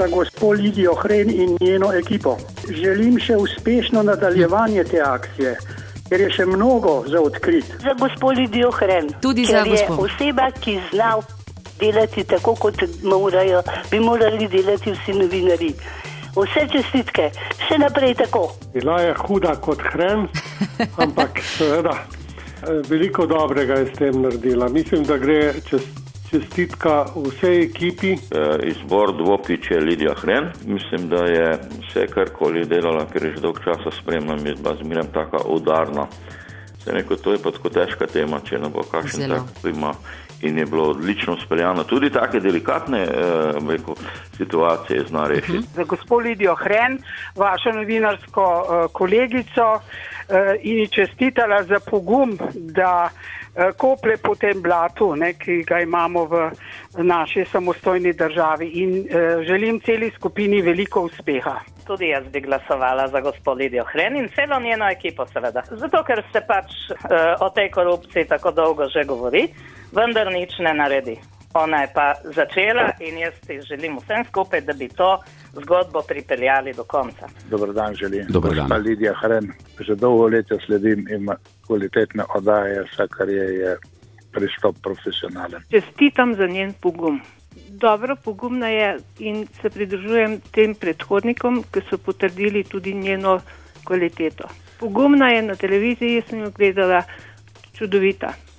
Za gospod Lidijo Hren in njeno ekipo. Želim še uspešno nadaljevanje te akcije, ker je še mnogo za odkrit. Za gospod Lidijo Hren. Tudi za je gospo. oseba, ki zna delati tako, kot morajo, bi morali delati vsi novinari. Vse čestitke, še naprej tako. Bila je huda kot hren, ampak seveda veliko dobrega je s tem naredila. Mislim, da gre čez, čestitka vsej ekipi. Eh, Izbor dvopiče Lidija Hren. Mislim, da je vse karkoli delala, ker je že dolgo časa spremljam, je bila zmeraj taka udarna. Se neko, to je pa tako težka tema, če ne bo kakšen Zelo. tak prima. In je bilo odlično speljano. Tudi take delikatne eh, rekel, situacije zna rešiti. za gospod Lidijo Hren, vašo novinarsko uh, kolegico uh, in ji čestitala za pogum, da uh, kople po tem blatu, ne, ki ga imamo v naši samostojni državi. In uh, želim celi skupini veliko uspeha. Tudi jaz bi glasovala za gospod Lidijo Hren in celo njeno ekipo, seveda. Zato, ker se pač o tej korupciji tako dolgo že govori, vendar nič ne naredi. Ona je pa začela in jaz si želim vsem skupaj, da bi to zgodbo pripeljali do konca. Dobar dan želim. Dober dan. Gospa Lidija Hren, že dolgo leta sledim in ima kvalitetne oddaje, vse kar je, je pristop profesionalen. Čestitam za njen pogum. Dobro, pogumna je in se pridružujem tem predhodnikom, ki so potrdili tudi njeno kvaliteto. Pogumna je na televiziji, sem jo gledala, čudovita.